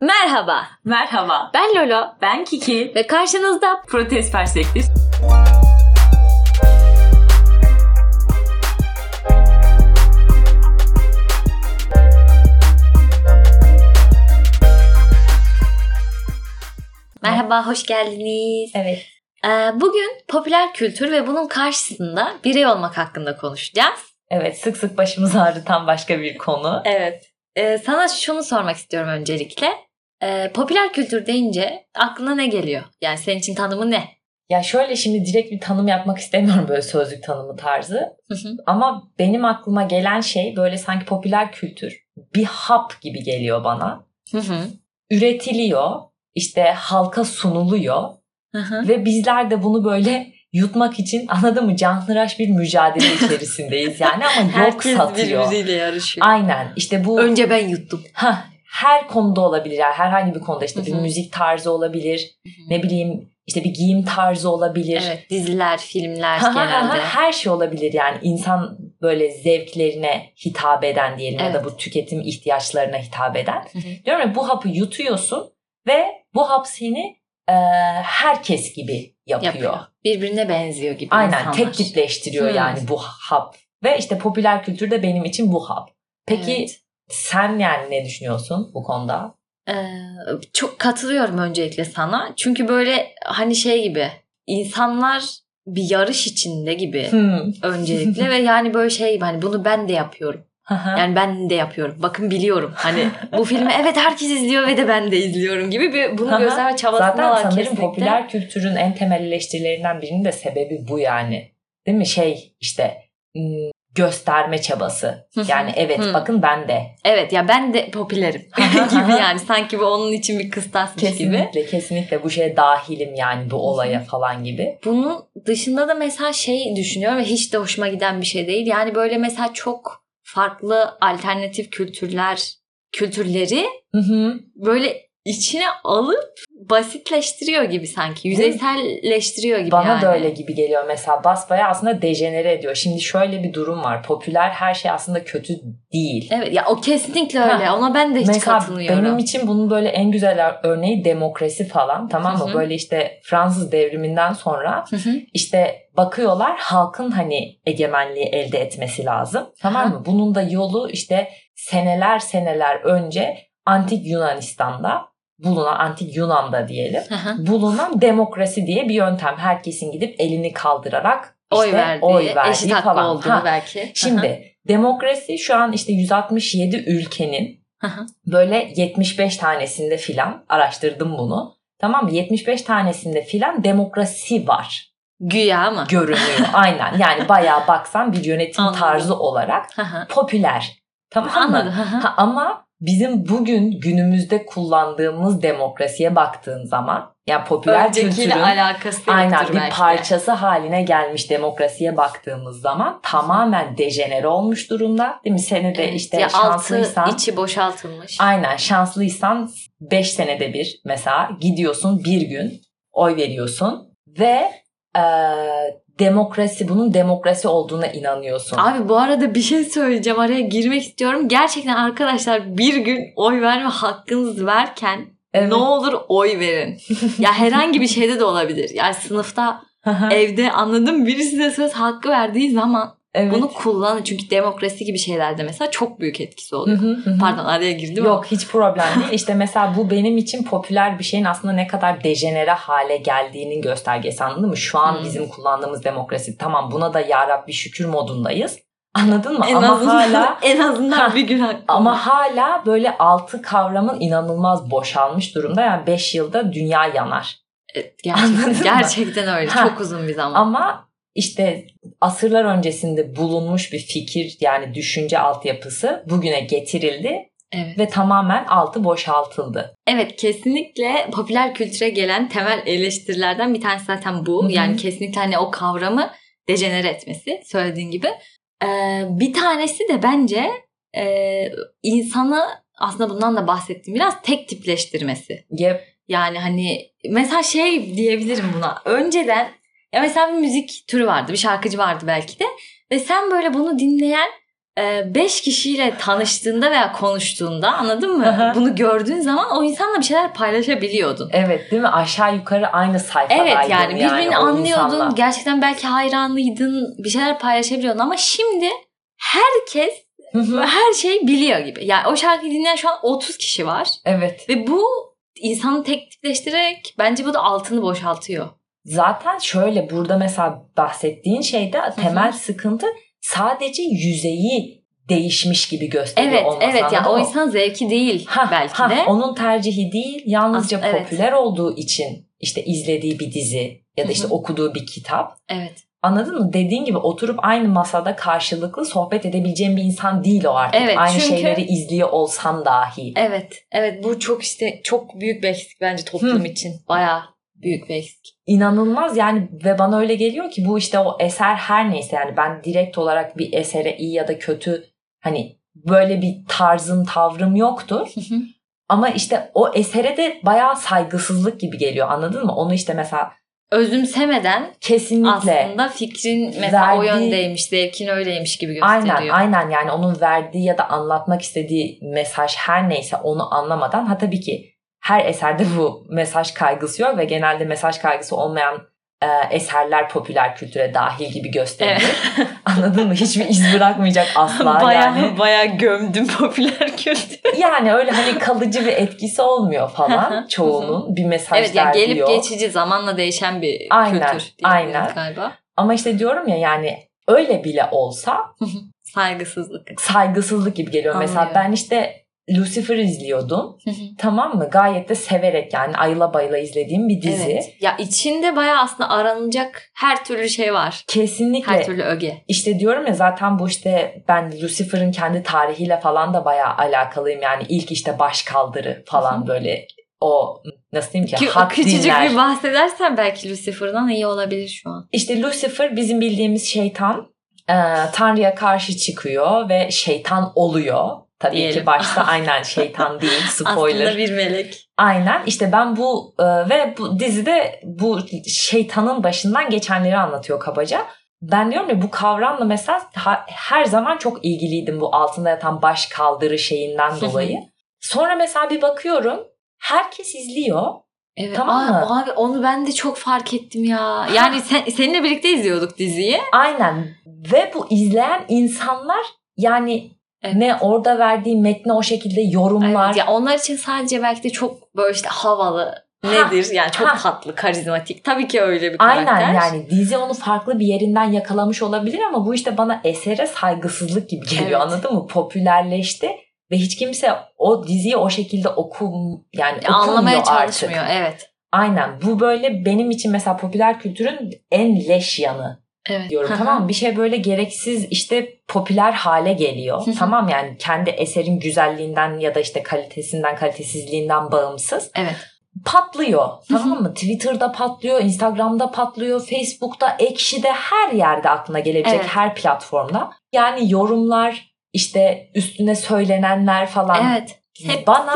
Merhaba, Merhaba, ben Lolo ben Kiki. ve karşınızda Protest Perspektif. Merhaba, hoş geldiniz. Evet. Ee, bugün popüler kültür ve bunun karşısında birey olmak hakkında konuşacağız. Evet, sık sık başımızı ağrıtan başka bir konu. Evet. Ee, sana şunu sormak istiyorum öncelikle. Ee, popüler kültür deyince aklına ne geliyor? Yani senin için tanımı ne? Ya şöyle şimdi direkt bir tanım yapmak istemiyorum böyle sözlük tanımı tarzı. Hı hı. Ama benim aklıma gelen şey böyle sanki popüler kültür bir hap gibi geliyor bana. Hı hı. Üretiliyor, işte halka sunuluyor Hı hı. ve bizler de bunu böyle yutmak için anladın mı canhıraş bir mücadele içerisindeyiz yani ama yok Herkes satıyor. birbiriyle yarışıyor. Aynen işte bu Önce ben yuttum. Hah, her konuda olabilir yani herhangi bir konuda işte bir Hı hı. müzik tarzı olabilir ne bileyim işte bir giyim tarzı olabilir. Evet, diziler, filmler genelde. her şey olabilir yani insan böyle zevklerine hitap eden diyelim ya da Evet. bu tüketim ihtiyaçlarına hitap eden. Hı hı. Diyorum ya bu hapı yutuyorsun ve bu hap seni e, herkes gibi yapıyor. Yapıyor. Birbirine benziyor gibi Aynen insanlar. tek tipleştiriyor Hmm. yani bu hap. Ve işte popüler kültürde benim için bu hap. Peki Evet. Sen yani ne düşünüyorsun bu konuda? Ee, çok katılıyorum öncelikle sana. Çünkü böyle hani şey gibi insanlar bir yarış içinde gibi Hmm. öncelikle ve yani böyle şey gibi hani bunu ben de yapıyorum. Yani ben de yapıyorum. Bakın biliyorum. Hani bu filmi evet herkes izliyor ve de ben de izliyorum gibi bir bunu gösterme çabasındalar Zaten sanırım kesinlikle. popüler kültürün en temel eleştirilerinden birinin de sebebi bu yani. Değil mi? Şey işte hmm, gösterme çabası. Yani evet bakın ben de. Evet ya ben de popülerim gibi yani sanki bu onun için bir kıstasmış gibi. Kesinlikle kesinlikle bu şeye dahilim yani bu olaya falan gibi. Bunun dışında da mesela şey düşünüyorum ve hiç de hoşuma giden bir şey değil. Yani böyle mesela çok farklı alternatif kültürler, kültürleri Hı hı. böyle içine alıp basitleştiriyor gibi sanki. Yüzeyselleştiriyor gibi Bana yani. da öyle gibi geliyor mesela basbaya aslında dejenere ediyor. Şimdi şöyle bir durum var. Popüler her şey aslında kötü değil. Evet ya o kesinlikle öyle. Ha. Ona ben de hiç Mesela katılmıyorum. benim için bunun böyle en güzel örneği demokrasi falan tamam mı? Hı hı. Böyle işte Fransız devriminden sonra Hı hı. işte bakıyorlar halkın hani egemenliği elde etmesi lazım. Tamam mı? Bunun da yolu işte seneler seneler önce antik Yunanistan'da bulunan antik Yunan'da diyelim bulunan demokrasi diye bir yöntem. Herkesin gidip elini kaldırarak işte oy verdiği, oy verdiği eşit hakkı falan. olduğu Ha, belki. Şimdi demokrasi şu an işte 167 ülkenin böyle 75 tanesinde filan araştırdım bunu. Tamam mı? 75 tanesinde filan demokrasi var. Güya mı? Görünüyor. Aynen. Yani bayağı baksan bir yönetim Anladım. tarzı olarak popüler. Tamam mı? Anladım. Ha, ama bizim bugün günümüzde kullandığımız demokrasiye baktığın zaman yani popüler kültürün alakası aynen bir belki parçası haline gelmiş demokrasiye baktığımız zaman tamamen dejenere olmuş durumda. Değil mi? Seni de Evet, işte ya şanslıysan altı içi boşaltılmış. aynen şanslıysan 5 senede bir mesela gidiyorsun bir gün oy veriyorsun ve e, demokrasi bunun demokrasi olduğuna inanıyorsun. Abi bu arada bir şey söyleyeceğim araya girmek istiyorum. Gerçekten arkadaşlar bir gün oy verme hakkınız varken Evet. ne olur oy verin. ya herhangi bir şeyde de olabilir. Yani sınıfta, evde anladım biri size söz hakkı verdiği zaman evet. bunu kullanın. Çünkü demokrasi gibi şeylerde mesela çok büyük etkisi Hı oluyor. hı, hı hı. Pardon araya girdim Yok hiç problem değil. İşte mesela bu benim için popüler bir şeyin aslında ne kadar dejenere hale geldiğinin göstergesi anladın mı? Şu an Hmm. bizim kullandığımız demokrasi tamam buna da ya Rabbi şükür modundayız. Anladın mı? ama. En ama azından, hala en azından bir gün hakkı. ama hala böyle altı kavramın inanılmaz boşalmış durumda. Yani 5 yılda dünya yanar. Evet, Anladın gerçekten, mı? gerçekten öyle. Ha. Çok uzun bir zaman. Ama işte asırlar öncesinde bulunmuş bir fikir yani düşünce altyapısı bugüne getirildi evet. ve tamamen altı boşaltıldı. Evet kesinlikle popüler kültüre gelen temel eleştirilerden bir tanesi zaten bu. Hı hı. Yani kesinlikle hani o kavramı dejenere etmesi söylediğin gibi. Ee, bir tanesi de bence e, insanı aslında bundan da bahsettiğim biraz tek tipleştirmesi. Yep. Yani hani mesela şey diyebilirim buna. Önceden ya mesela bir müzik türü vardı, bir şarkıcı vardı belki de ve sen böyle bunu dinleyen 5 kişiyle tanıştığında veya konuştuğunda anladın mı? Bunu gördüğün zaman o insanla bir şeyler paylaşabiliyordun. Evet değil mi? Aşağı yukarı aynı sayfadaydın Evet yani birbirini o anlıyordun. insanla. Gerçekten belki hayranlıydın. Bir şeyler paylaşabiliyordun ama şimdi herkes her şeyi biliyor gibi. Yani o şarkıyı dinleyen şu an 30 kişi var evet. ve bu insanı tek tipleştirerek bence bu da altını boşaltıyor. Zaten şöyle burada mesela bahsettiğin şeyde temel sıkıntı sadece yüzeyi değişmiş gibi gösteriyor Evet, olması. evet ya o insan zevki değil Ha, belki ha, de. Onun tercihi değil yalnızca As- evet. popüler olduğu için işte izlediği bir dizi ya da işte Hı hı. okuduğu bir kitap. Evet. Anladın mı? Dediğin gibi oturup aynı masada karşılıklı sohbet edebileceğin bir insan değil o artık. Evet, aynı çünkü- şeyleri izliyor olsan dahi. Evet. Evet bu çok işte çok büyük bir eksik bence toplum için. Bayağı büyük bir eksik. İnanılmaz yani ve bana öyle geliyor ki bu işte o eser her neyse yani ben direkt olarak bir esere iyi ya da kötü hani böyle bir tarzım tavrım yoktur. Ama işte o esere de bayağı saygısızlık gibi geliyor anladın mı? Onu işte mesela Özümsemeden kesinlikle aslında fikrin mesela o Verdiği- yöndeymiş, zevkin öyleymiş gibi gösteriyor. Aynen aynen yani onun verdiği ya da anlatmak istediği mesaj her neyse onu anlamadan ha tabii ki her eserde bu mesaj kaygısı yok ve genelde mesaj kaygısı olmayan e, eserler popüler kültüre dahil gibi gösterilir. Anladın mı? Hiçbir iz bırakmayacak asla bayağı, yani. bayağı gömdüm popüler kültür. Yani öyle hani kalıcı bir etkisi olmuyor falan çoğunun. Bir mesaj evet yani gelip diyor. geçici zamanla değişen bir Aynen, kültür aynen. galiba. Ama işte diyorum ya yani öyle bile olsa Saygısızlık. saygısızlık gibi geliyor. Mesela Anlıyorum. ben işte Lucifer izliyordum. Tamam mı? Gayet de severek yani ayıla bayıla izlediğim bir dizi. evet. Ya içinde bayağı aslında aranacak her türlü şey var. Kesinlikle. Her türlü öge. İşte diyorum ya zaten bu işte ben Lucifer'ın kendi tarihiyle falan da bayağı alakalıyım. Yani ilk işte baş kaldırı falan böyle o nasıl diyeyim ki, Ki hak küçücük dinler. bir bahsedersen belki Lucifer'dan iyi olabilir şu an. İşte Lucifer bizim bildiğimiz şeytan e, Tanrı'ya karşı çıkıyor ve şeytan oluyor. Tabii Diyelim. ki başta aynen şeytan değil spoiler. Aslında bir melek. Aynen işte ben bu e, ve bu dizide bu şeytanın başından geçenleri anlatıyor kabaca. Ben diyorum ya bu kavramla mesela her zaman çok ilgiliydim bu altında yatan baş kaldırı şeyinden dolayı. Sonra mesela bir bakıyorum herkes izliyor. Evet. Tamam Aa, mı? Abi onu ben de çok fark ettim ya. Yani sen, seninle birlikte izliyorduk diziyi. Aynen ve bu izleyen insanlar yani Evet. ne orada verdiği metne o şekilde yorumlar. Evet, ya onlar için sadece belki de çok böyle işte havalı Ha, nedir? Yani çok ha. tatlı, karizmatik. Tabii ki öyle bir karakter. Aynen yani dizi onu farklı bir yerinden yakalamış olabilir ama bu işte bana esere saygısızlık gibi geliyor Evet. anladın mı? Popülerleşti ve hiç kimse o diziyi o şekilde okum yani Anlamaya çalışmıyor. artık. Evet. Aynen bu böyle benim için mesela popüler kültürün en leş yanı Evet. diyorum tamam mı? Bir şey böyle gereksiz işte popüler hale geliyor. Tamam yani kendi eserin güzelliğinden ya da işte kalitesinden kalitesizliğinden bağımsız Evet. patlıyor. Tamam mı? Twitter'da patlıyor, Instagram'da patlıyor, Facebook'ta, Ekşi'de her yerde aklına gelebilecek Evet. her platformda. Yani yorumlar, işte üstüne söylenenler falan. Evet. Hepsi Bana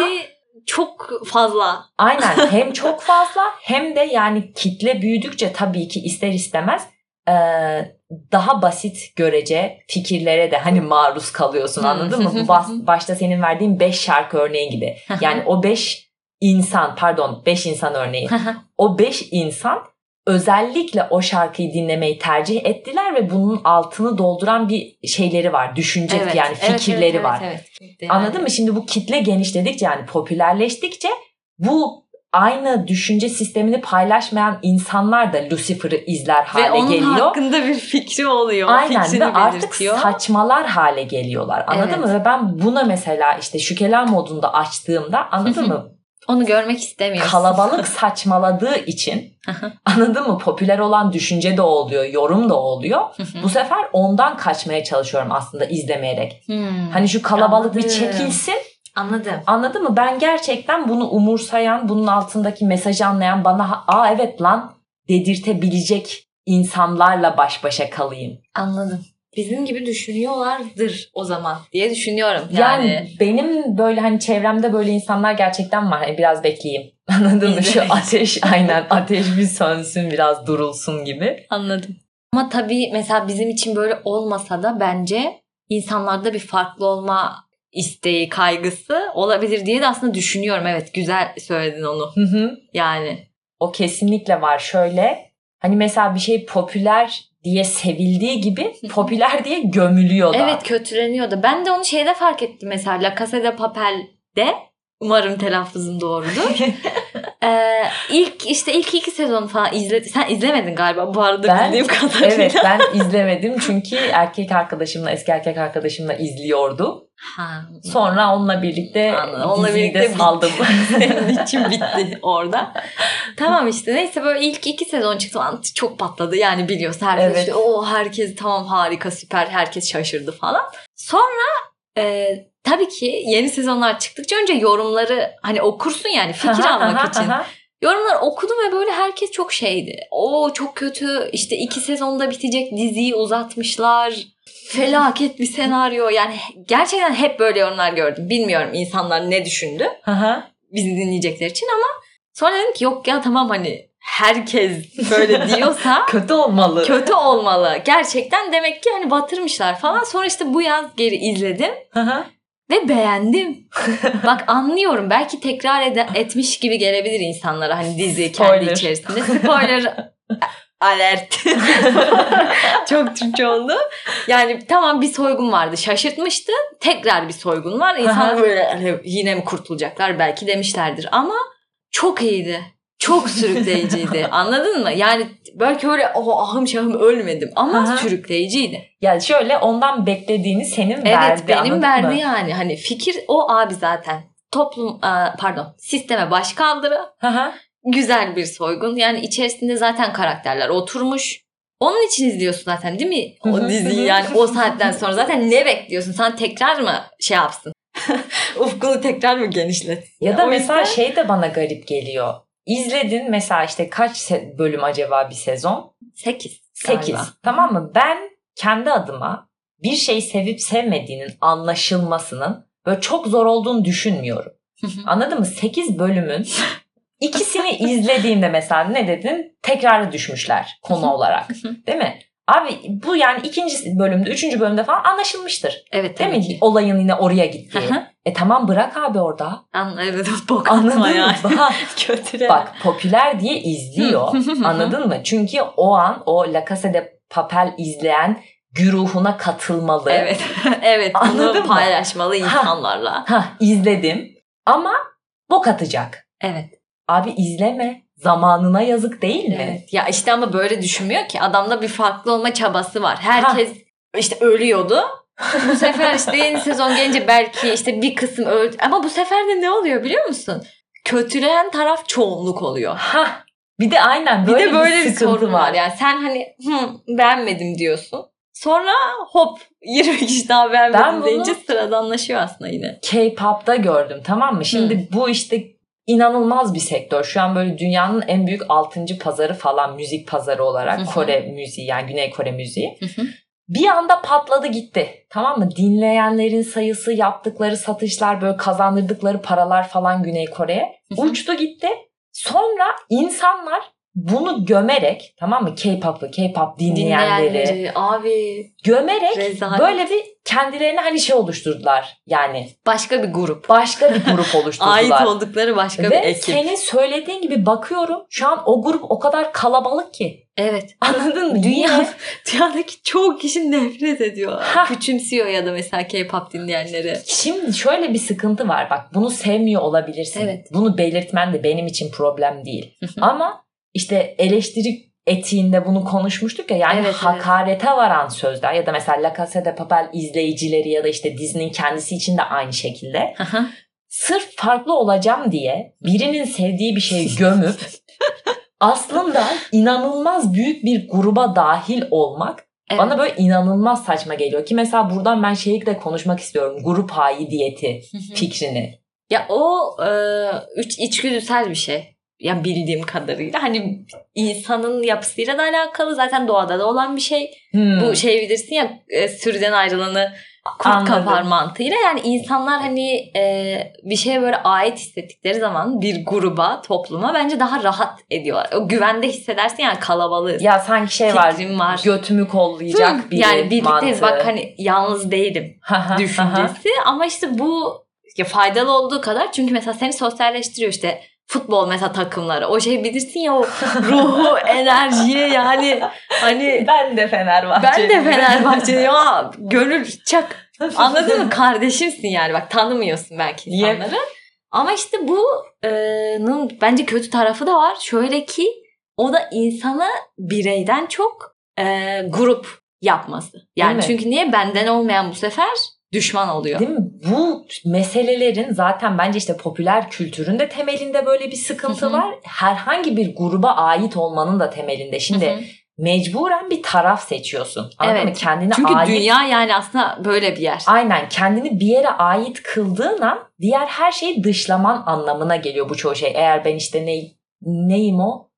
çok fazla. aynen hem çok fazla hem de yani kitle büyüdükçe tabii ki ister istemez eee, daha basit görece fikirlere de hani maruz kalıyorsun anladın mı? Bu bas- başta senin verdiğin 5 şarkı örneği gibi. Yani o 5 insan pardon 5 insan örneği. O 5 insan özellikle o şarkıyı dinlemeyi tercih ettiler ve bunun altını dolduran bir şeyleri var. Düşünce Evet, yani evet, fikirleri evet, var. Evet, evet. Yani- Anladın mı? Şimdi bu kitle genişledikçe yani popülerleştikçe bu aynı düşünce sistemini paylaşmayan insanlar da Lucifer'ı izler hale Ve onun geliyor. hakkında bir fikri oluyor. Aynen Fikrini ve artık belirtiyor. saçmalar hale geliyorlar. Anladın Evet. mı? Ve ben buna mesela işte şükeler modunda açtığımda anladın mı? Onu görmek istemiyorsun. Kalabalık saçmaladığı için anladın mı? Popüler olan düşünce de oluyor, yorum da oluyor. Bu sefer ondan kaçmaya çalışıyorum aslında izlemeyerek. Hmm. Hani şu kalabalık bir Anladım. çekilsin. Anladım. Anladın mı? Ben gerçekten bunu umursayan, bunun altındaki mesajı anlayan bana aa evet lan dedirtebilecek insanlarla baş başa kalayım. Anladım. Bizim gibi düşünüyorlardır o zaman diye düşünüyorum. Yani, Yani, benim böyle hani çevremde böyle insanlar gerçekten var. Hani biraz bekleyeyim. Anladın mı? Şu ateş aynen ateş bir sönsün biraz durulsun gibi. anladım. Ama tabii mesela bizim için böyle olmasa da bence insanlarda bir farklı olma isteği, kaygısı olabilir diye de aslında düşünüyorum. Evet güzel söyledin onu. Hı hı. Yani O kesinlikle var. Şöyle hani mesela bir şey popüler diye sevildiği gibi popüler diye gömülüyor da. evet kötüleniyordu. Ben de onu şeyde fark ettim mesela La Casa de Papel'de umarım telaffuzum doğrudur. ee, ilk işte ilk iki sezonu falan izle sen izlemedin galiba bu arada Ben- bildiğim kadarıyla. Evet ben izlemedim çünkü erkek arkadaşımla eski erkek arkadaşımla izliyordu. Ha, Sonra onunla birlikte Anladım. Onunla birlikte saldım. Senin için bitti orada. Tamam işte neyse böyle ilk iki sezon çıktı çok patladı. Yani biliyorsun herkes Evet. işte, o herkes tamam harika süper herkes şaşırdı falan. Sonra e, tabii ki yeni sezonlar çıktıkça önce yorumları hani okursun yani fikir almak için. Yorumlar okudum ve böyle herkes çok şeydi. O çok kötü işte iki sezonda bitecek diziyi uzatmışlar. Felaket bir senaryo. Yani gerçekten hep böyle yorumlar gördüm. Bilmiyorum insanlar ne düşündü bizi dinleyecekler için ama sonra dedim ki yok ya tamam hani herkes böyle diyorsa Kötü olmalı. kötü olmalı. Gerçekten demek ki hani batırmışlar falan. Sonra işte bu yaz geri izledim ve beğendim. Bak anlıyorum belki tekrar ede- etmiş gibi gelebilir insanlara hani dizi kendi Spoiler. içerisinde. Spoiler alert. Çok Türkçe oldu. Yani tamam bir soygun vardı şaşırtmıştı. Tekrar bir soygun var. İnsan Aha. böyle hani yine mi kurtulacaklar belki demişlerdir. Ama çok iyiydi. Çok sürükleyiciydi. Anladın mı? Yani belki öyle o ahım şahım ölmedim ama Aha. sürükleyiciydi. Yani şöyle ondan beklediğini senin Evet verdi. benim anladın verdi mı? yani. Hani fikir o abi zaten. Toplum e, pardon sisteme baş kaldırı güzel bir soygun. Yani içerisinde zaten karakterler oturmuş. Onun için izliyorsun zaten değil mi? O diziyi yani o saatten sonra zaten ne bekliyorsun? Sen tekrar mı şey yapsın? Ufkunu tekrar mı genişlet? Ya da O mesela yüzden- şey de bana garip geliyor. İzledin mesela işte kaç bölüm acaba bir sezon? 8. 8. Tamam mı? Ben kendi adıma bir şeyi sevip sevmediğinin anlaşılmasının böyle çok zor olduğunu düşünmüyorum. Anladın mı? 8 bölümün ikisini izlediğimde mesela ne dedin? Tekrarı düşmüşler konu olarak. Değil mi? Abi bu yani ikinci bölümde, üçüncü bölümde falan anlaşılmıştır. evet Değil tabii mi? ki. Olayın yine oraya gittiği. E tamam bırak abi orada. Evet bok Anladın atma yani. Bak, Kötüle. Bak popüler diye izliyor. Anladın mı? Çünkü o an o La Casa de Papel izleyen güruhuna katılmalı. Evet. evet Anladın bunu mı? paylaşmalı insanlarla. Ha izledim ama bok atacak. Evet. Abi izleme. Zamanına yazık değil mi? Evet. Ya işte ama böyle düşünmüyor ki. Adamda bir farklı olma çabası var. Herkes işte ölüyordu. Bu sefer işte yeni sezon gelince belki işte bir kısım öldü. Ama bu sefer de ne oluyor biliyor musun? Kötüleyen taraf çoğunluk oluyor. Ha. Bir de aynen Bir böyle de böyle bir, sıkıntı sorun var. Yani sen hani Hı, beğenmedim diyorsun. Sonra hop 20 kişi daha beğenmedim Ben bunu- deyince sıradanlaşıyor aslında yine. K-pop'ta gördüm tamam mı? Şimdi bu işte inanılmaz bir sektör. Şu an böyle dünyanın en büyük 6. pazarı falan müzik pazarı olarak Hı hı. Kore müziği yani Güney Kore müziği. Hı hı. Bir anda patladı gitti. Tamam mı? Dinleyenlerin sayısı, yaptıkları satışlar, böyle kazandırdıkları paralar falan Güney Kore'ye uçtu gitti. Sonra insanlar bunu gömerek tamam mı? K-pop'u, K-pop dinleyenleri Dinleyenleri abi gömerek rezalet. böyle bir kendilerine hani şey oluşturdular. Yani başka bir grup. başka bir grup oluşturdular. Ait oldukları başka bir Ve ekip. senin söylediğin gibi bakıyorum şu an o grup o kadar kalabalık ki. Evet. Anladın mı? Dünya, dünyadaki çoğu kişi nefret ediyor. Ha. Küçümsüyor ya da mesela K-pop dinleyenleri. Şimdi şöyle bir sıkıntı var. Bak bunu sevmiyor olabilirsin. Evet. Bunu belirtmen de benim için problem değil. Ama işte eleştiri etiğinde bunu konuşmuştuk ya yani Evet, evet. hakarete varan sözler ya da mesela La Casa de Papel izleyicileri ya da işte dizinin kendisi için de aynı şekilde sırf farklı olacağım diye birinin sevdiği bir şeyi gömüp aslında inanılmaz büyük bir gruba dahil olmak Evet. bana böyle inanılmaz saçma geliyor ki mesela buradan ben şeyi de konuşmak istiyorum grup haidiyeti fikrini. ya o e, üç içgüdüsel bir şey. Ya bildiğim kadarıyla hani insanın yapısıyla da alakalı zaten doğada da olan bir şey. Hmm. Bu şey bilirsin ya e, sürüden ayrılanı kurt Anladım. kapar mantığıyla yani insanlar hani e, bir şeye böyle ait hissettikleri zaman bir gruba, topluma bence daha rahat ediyorlar. O güvende hissedersin yani kalabalığız. Ya sanki şey var, var. götümü kollayacak Hı, biri yani birlikteyiz mantığı. bak hani yalnız değilim düşüncesi ama işte bu ya faydalı olduğu kadar çünkü mesela seni sosyalleştiriyor işte futbol mesela takımları. O şey bilirsin ya o ruhu enerjiye yani hani ben de Fenerbahçe. ben de Fenerbahçe ya gönül çak. Anladın mı? Kardeşimsin yani. Bak tanımıyorsun belki Yep. insanları. Ama işte bunun bence kötü tarafı da var. Şöyle ki o da insanı bireyden çok e, grup yapması. Yani çünkü niye? Benden olmayan bu sefer düşman oluyor. Değil mi? Bu meselelerin zaten bence işte popüler kültürün de temelinde böyle bir sıkıntı Hı hı. var. Herhangi bir gruba ait olmanın da temelinde. Şimdi Hı hı. mecburen bir taraf seçiyorsun. Anladın Evet. mı? Kendine Çünkü ait dünya yani aslında böyle bir yer. Aynen kendini bir yere ait kıldığın an diğer her şeyi dışlaman anlamına geliyor bu çoğu şey. Eğer ben işte ne, neyim o?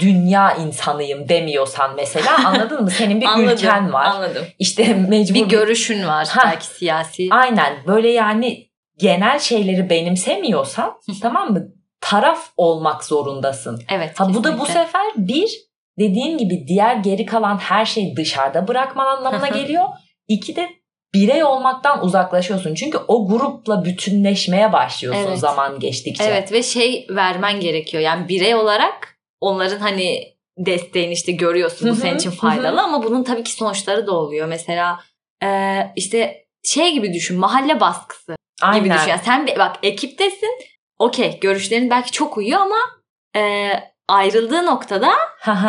Dünya insanıyım demiyorsan mesela anladın mı? Senin bir Anladım, ülken var. Anladım. İşte mecbur Bir görüşün var Ha. belki siyasi. Aynen böyle yani genel şeyleri benimsemiyorsan tamam mı? Taraf olmak zorundasın. Evet. Ha bu da bu sefer bir dediğin gibi diğer geri kalan her şeyi dışarıda bırakman anlamına geliyor. İki de birey olmaktan uzaklaşıyorsun. Çünkü o grupla bütünleşmeye başlıyorsun Evet. zaman geçtikçe. Evet ve şey vermen gerekiyor. Yani birey olarak onların hani desteğini işte görüyorsun. Bu senin için faydalı ama bunun tabii ki sonuçları da oluyor. Mesela e, işte şey gibi düşün. Mahalle baskısı Aynen. gibi düşün. Yani sen bak ekiptesin. Okey görüşlerin belki çok uyuyor ama e, ayrıldığı noktada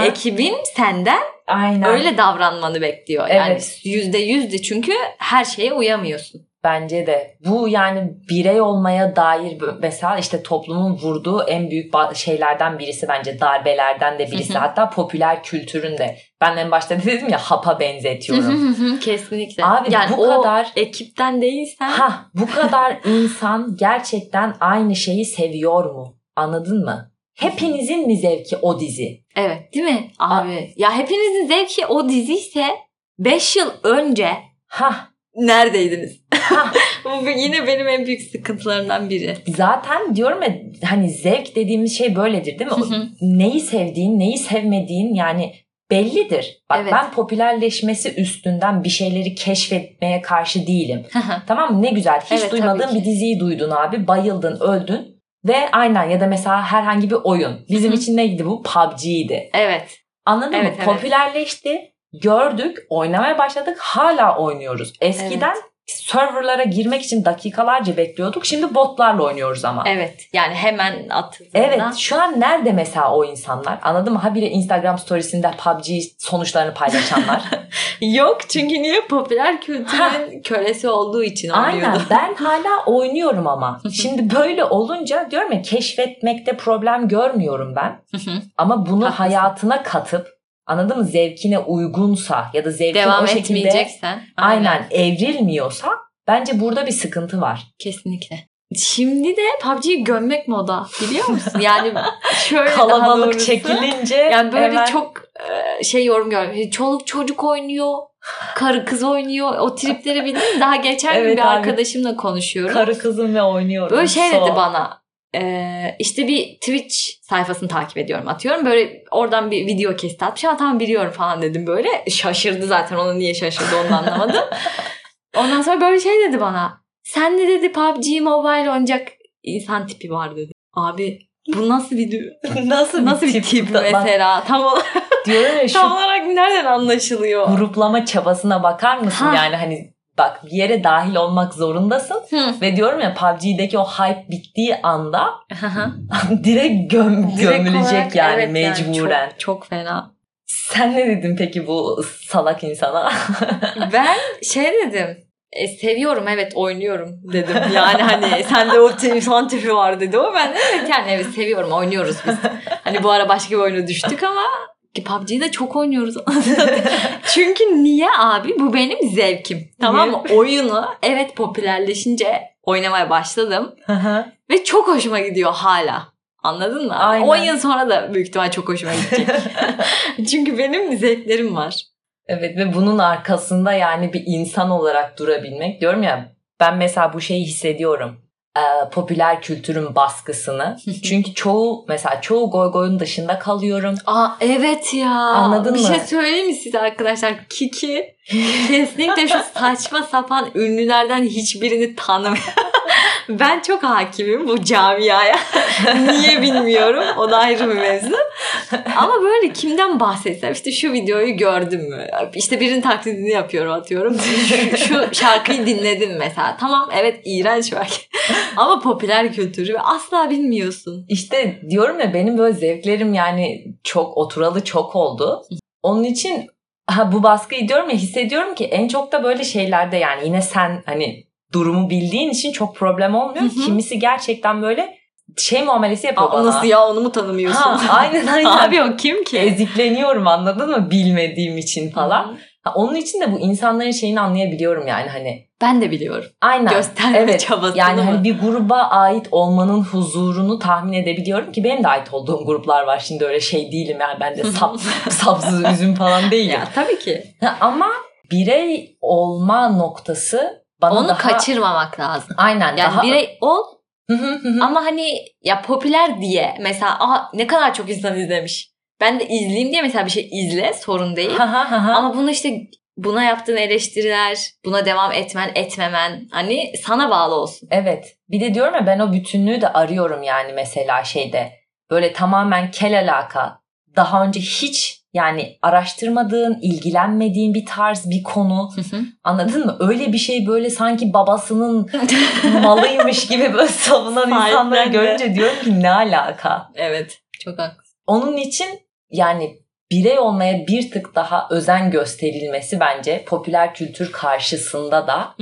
ekibin senden Aynen. öyle davranmanı bekliyor. Yani Evet. yüzde çünkü her şeye uyamıyorsun. Bence de. Bu yani birey olmaya dair mesela işte toplumun vurduğu en büyük şeylerden birisi bence darbelerden de birisi. Hı hı. Hatta popüler kültürün de. Ben en başta dedim ya hapa benzetiyorum. Kesinlikle. Abi yani bu kadar ekipten değilsen ha bu kadar insan gerçekten aynı şeyi seviyor mu? Anladın mı? Hepinizin mi zevki o dizi? evet değil mi abi? Ya hepinizin zevki o dizi ise 5 yıl önce Ha neredeydiniz? Bu yine benim en büyük sıkıntılarımdan biri. zaten diyorum ya hani zevk dediğimiz şey böyledir değil mi? Hı hı. neyi sevdiğin, neyi sevmediğin yani bellidir. Bak Evet. ben popülerleşmesi üstünden bir şeyleri keşfetmeye karşı değilim. Tamam mı? Ne güzel. Hiç Evet, duymadığın bir diziyi duydun abi. Bayıldın, öldün. Ve aynen ya da mesela herhangi bir oyun. Bizim için neydi bu? PUBG'ydi. evet. Anladın Evet, mı? evet. Popülerleşti. Gördük, oynamaya başladık. Hala oynuyoruz. Eskiden serverlara girmek için dakikalarca bekliyorduk. Şimdi botlarla oynuyoruz ama. Evet. Yani hemen atıldığında. Evet şu an nerede mesela o insanlar anladın mı? Habire Instagram storiesinde PUBG sonuçlarını paylaşanlar. Yok çünkü niye popüler kültürün kölesi olduğu için Aynen oynuyordu. ben hala oynuyorum ama. Şimdi böyle olunca diyorum ya keşfetmekte problem görmüyorum ben. Ama bunu hayatına katıp anladın mı zevkine uygunsa ya da zevkin Devam o şekilde etmeyeceksen. aynen evrilmiyorsa bence burada bir sıkıntı var. Kesinlikle. Şimdi de PUBG'yi gömmek moda biliyor musun? Yani şöyle Kalabalık doğrusu. çekilince Yani böyle hemen- çok e, şey yorum görüyorum. Çoluk çocuk oynuyor. Karı kız oynuyor. O tripleri bildin? Daha geçen gün Evet bir abi. arkadaşımla konuşuyorum. karı kızım ve oynuyorum. Böyle şey So. dedi bana. E, işte bir Twitch sayfasını takip ediyorum atıyorum. Böyle oradan bir video kesit atmış. Ha tamam biliyorum falan dedim böyle. Şaşırdı zaten. Onu niye şaşırdı onu anlamadım. Ondan sonra böyle şey dedi bana. Sen de dedi PUBG Mobile oynayacak insan tipi var dedi. Abi bu nasıl bir Nasıl, nasıl bir tip mesela? Tam olarak, Diyorum ya şu tam olarak nereden anlaşılıyor? gruplama çabasına bakar mısın? Ha. Yani hani bak bir yere dahil olmak zorundasın Hı. ve diyorum ya PUBG'deki o hype bittiği anda direkt göm Direkt gömülecek olarak yani evet mecburen. çok, çok fena. Sen ne dedin peki bu salak insana? Ben şey dedim. E, seviyorum evet oynuyorum dedim. Yani hani sende o insan tipi var dedi o. Ben de evet yani evet seviyorum oynuyoruz biz. Hani bu ara başka bir oyuna düştük ama PUBG'yi de çok oynuyoruz. Çünkü niye abi? Bu benim zevkim. Tamam mı? Oyunu evet popülerleşince oynamaya başladım. Ve çok hoşuma gidiyor hala. Anladın mı? Aynen. 10 yıl sonra da büyük ihtimal çok hoşuma gidecek. Çünkü benim zevklerim var. Evet ve bunun arkasında yani bir insan olarak durabilmek diyorum ya ben mesela bu şeyi hissediyorum. Ee, popüler kültürün baskısını. Çünkü çoğu mesela çoğu goy goyun dışında kalıyorum. Aa evet ya. Anladın bir mı? şey söyleyeyim mi size arkadaşlar? Kiki kesinlikle şu saçma sapan ünlülerden hiçbirini tanımıyor. Ben çok hakimim bu camiaya. Niye bilmiyorum. O da ayrı bir mevzu. Ama böyle kimden bahsetsem işte şu videoyu gördüm mü? İşte birinin taklidini yapıyorum atıyorum. Şu, şarkıyı dinledim mesela. Tamam evet iğrenç belki. Ama popüler kültürü asla bilmiyorsun. İşte diyorum ya benim böyle zevklerim yani çok oturalı çok oldu. Onun için ha, bu baskıyı diyorum ya hissediyorum ki en çok da böyle şeylerde yani yine sen hani durumu bildiğin için çok problem olmuyor. Hı hı. Kimisi gerçekten böyle şey muamelesi yapıyor Aa, bana. nasıl ya onu mu tanımıyorsun? Ha, aynen aynen. Abi o kim ki? Ezikleniyorum anladın mı bilmediğim için falan. Hı hı. Ha, onun için de bu insanların şeyini anlayabiliyorum yani hani. Ben de biliyorum. Aynen. Gösterme Evet. çabasını Yani mı? hani bir gruba ait olmanın huzurunu tahmin edebiliyorum ki benim de ait olduğum gruplar var. Şimdi öyle şey değilim yani ben de sap, sapsız üzüm falan değilim. Ya tabii ki. Ha, Ama birey olma noktası bana Onu daha... kaçırmamak lazım. Aynen. Yani daha... birey ol ama hani ya popüler diye mesela aha ne kadar çok insan izlemiş. Ben de izleyeyim diye mesela bir şey izle sorun değil. Ama bunu işte buna yaptığın eleştiriler, buna devam etmen, etmemen hani sana bağlı olsun. Evet. Bir de diyorum ya ben o bütünlüğü de arıyorum yani mesela şeyde. Böyle tamamen kel alaka. Daha önce hiç yani araştırmadığın, ilgilenmediğin bir tarz, bir konu. Anladın mı? Öyle bir şey böyle sanki babasının malıymış gibi böyle savunan insanları görünce diyorum ki ne alaka? evet. Çok haklısın. Onun için yani birey olmaya bir tık daha özen gösterilmesi bence popüler kültür karşısında da.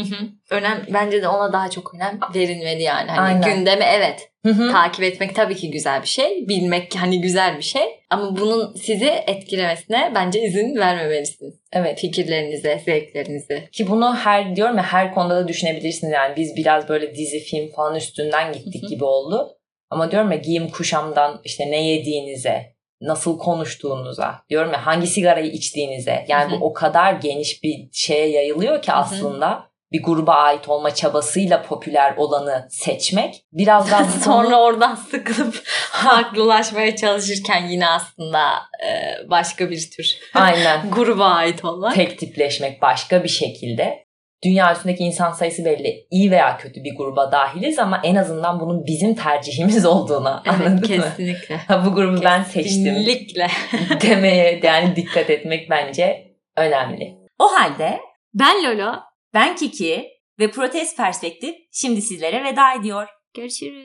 Önem bence de ona daha çok önem verilmeli yani. Hani Aynen. gündeme evet Hı hı. takip etmek tabii ki güzel bir şey. Bilmek hani güzel bir şey. Ama bunun sizi etkilemesine bence izin vermemelisiniz. Evet. Fikirlerinize, zevklerinize. Ki bunu her diyorum ya her konuda da düşünebilirsiniz. Yani biz biraz böyle dizi film falan üstünden gittik Hı hı. gibi oldu. Ama diyorum ya giyim kuşamdan işte ne yediğinize, nasıl konuştuğunuza, diyorum ya hangi sigarayı içtiğinize. Yani Hı hı. bu o kadar geniş bir şeye yayılıyor ki Hı hı. Bir gruba ait olma çabasıyla popüler olanı seçmek biraz daha Sonra oradan sıkılıp farklılaşmaya çalışırken yine aslında e, başka bir tür aynen gruba ait olmak. tek tipleşmek başka bir şekilde. Dünya üstündeki insan sayısı belli. iyi veya kötü bir gruba dahiliz ama en azından bunun bizim tercihimiz olduğuna Evet anladın mı? kesinlikle. Ha, bu grubu ben seçtim Kesinlikle. demeye yani dikkat etmek bence önemli. O halde Ben Lolo. Ben Kiki ve Protest Perspektif şimdi sizlere veda ediyor. Görüşürüz.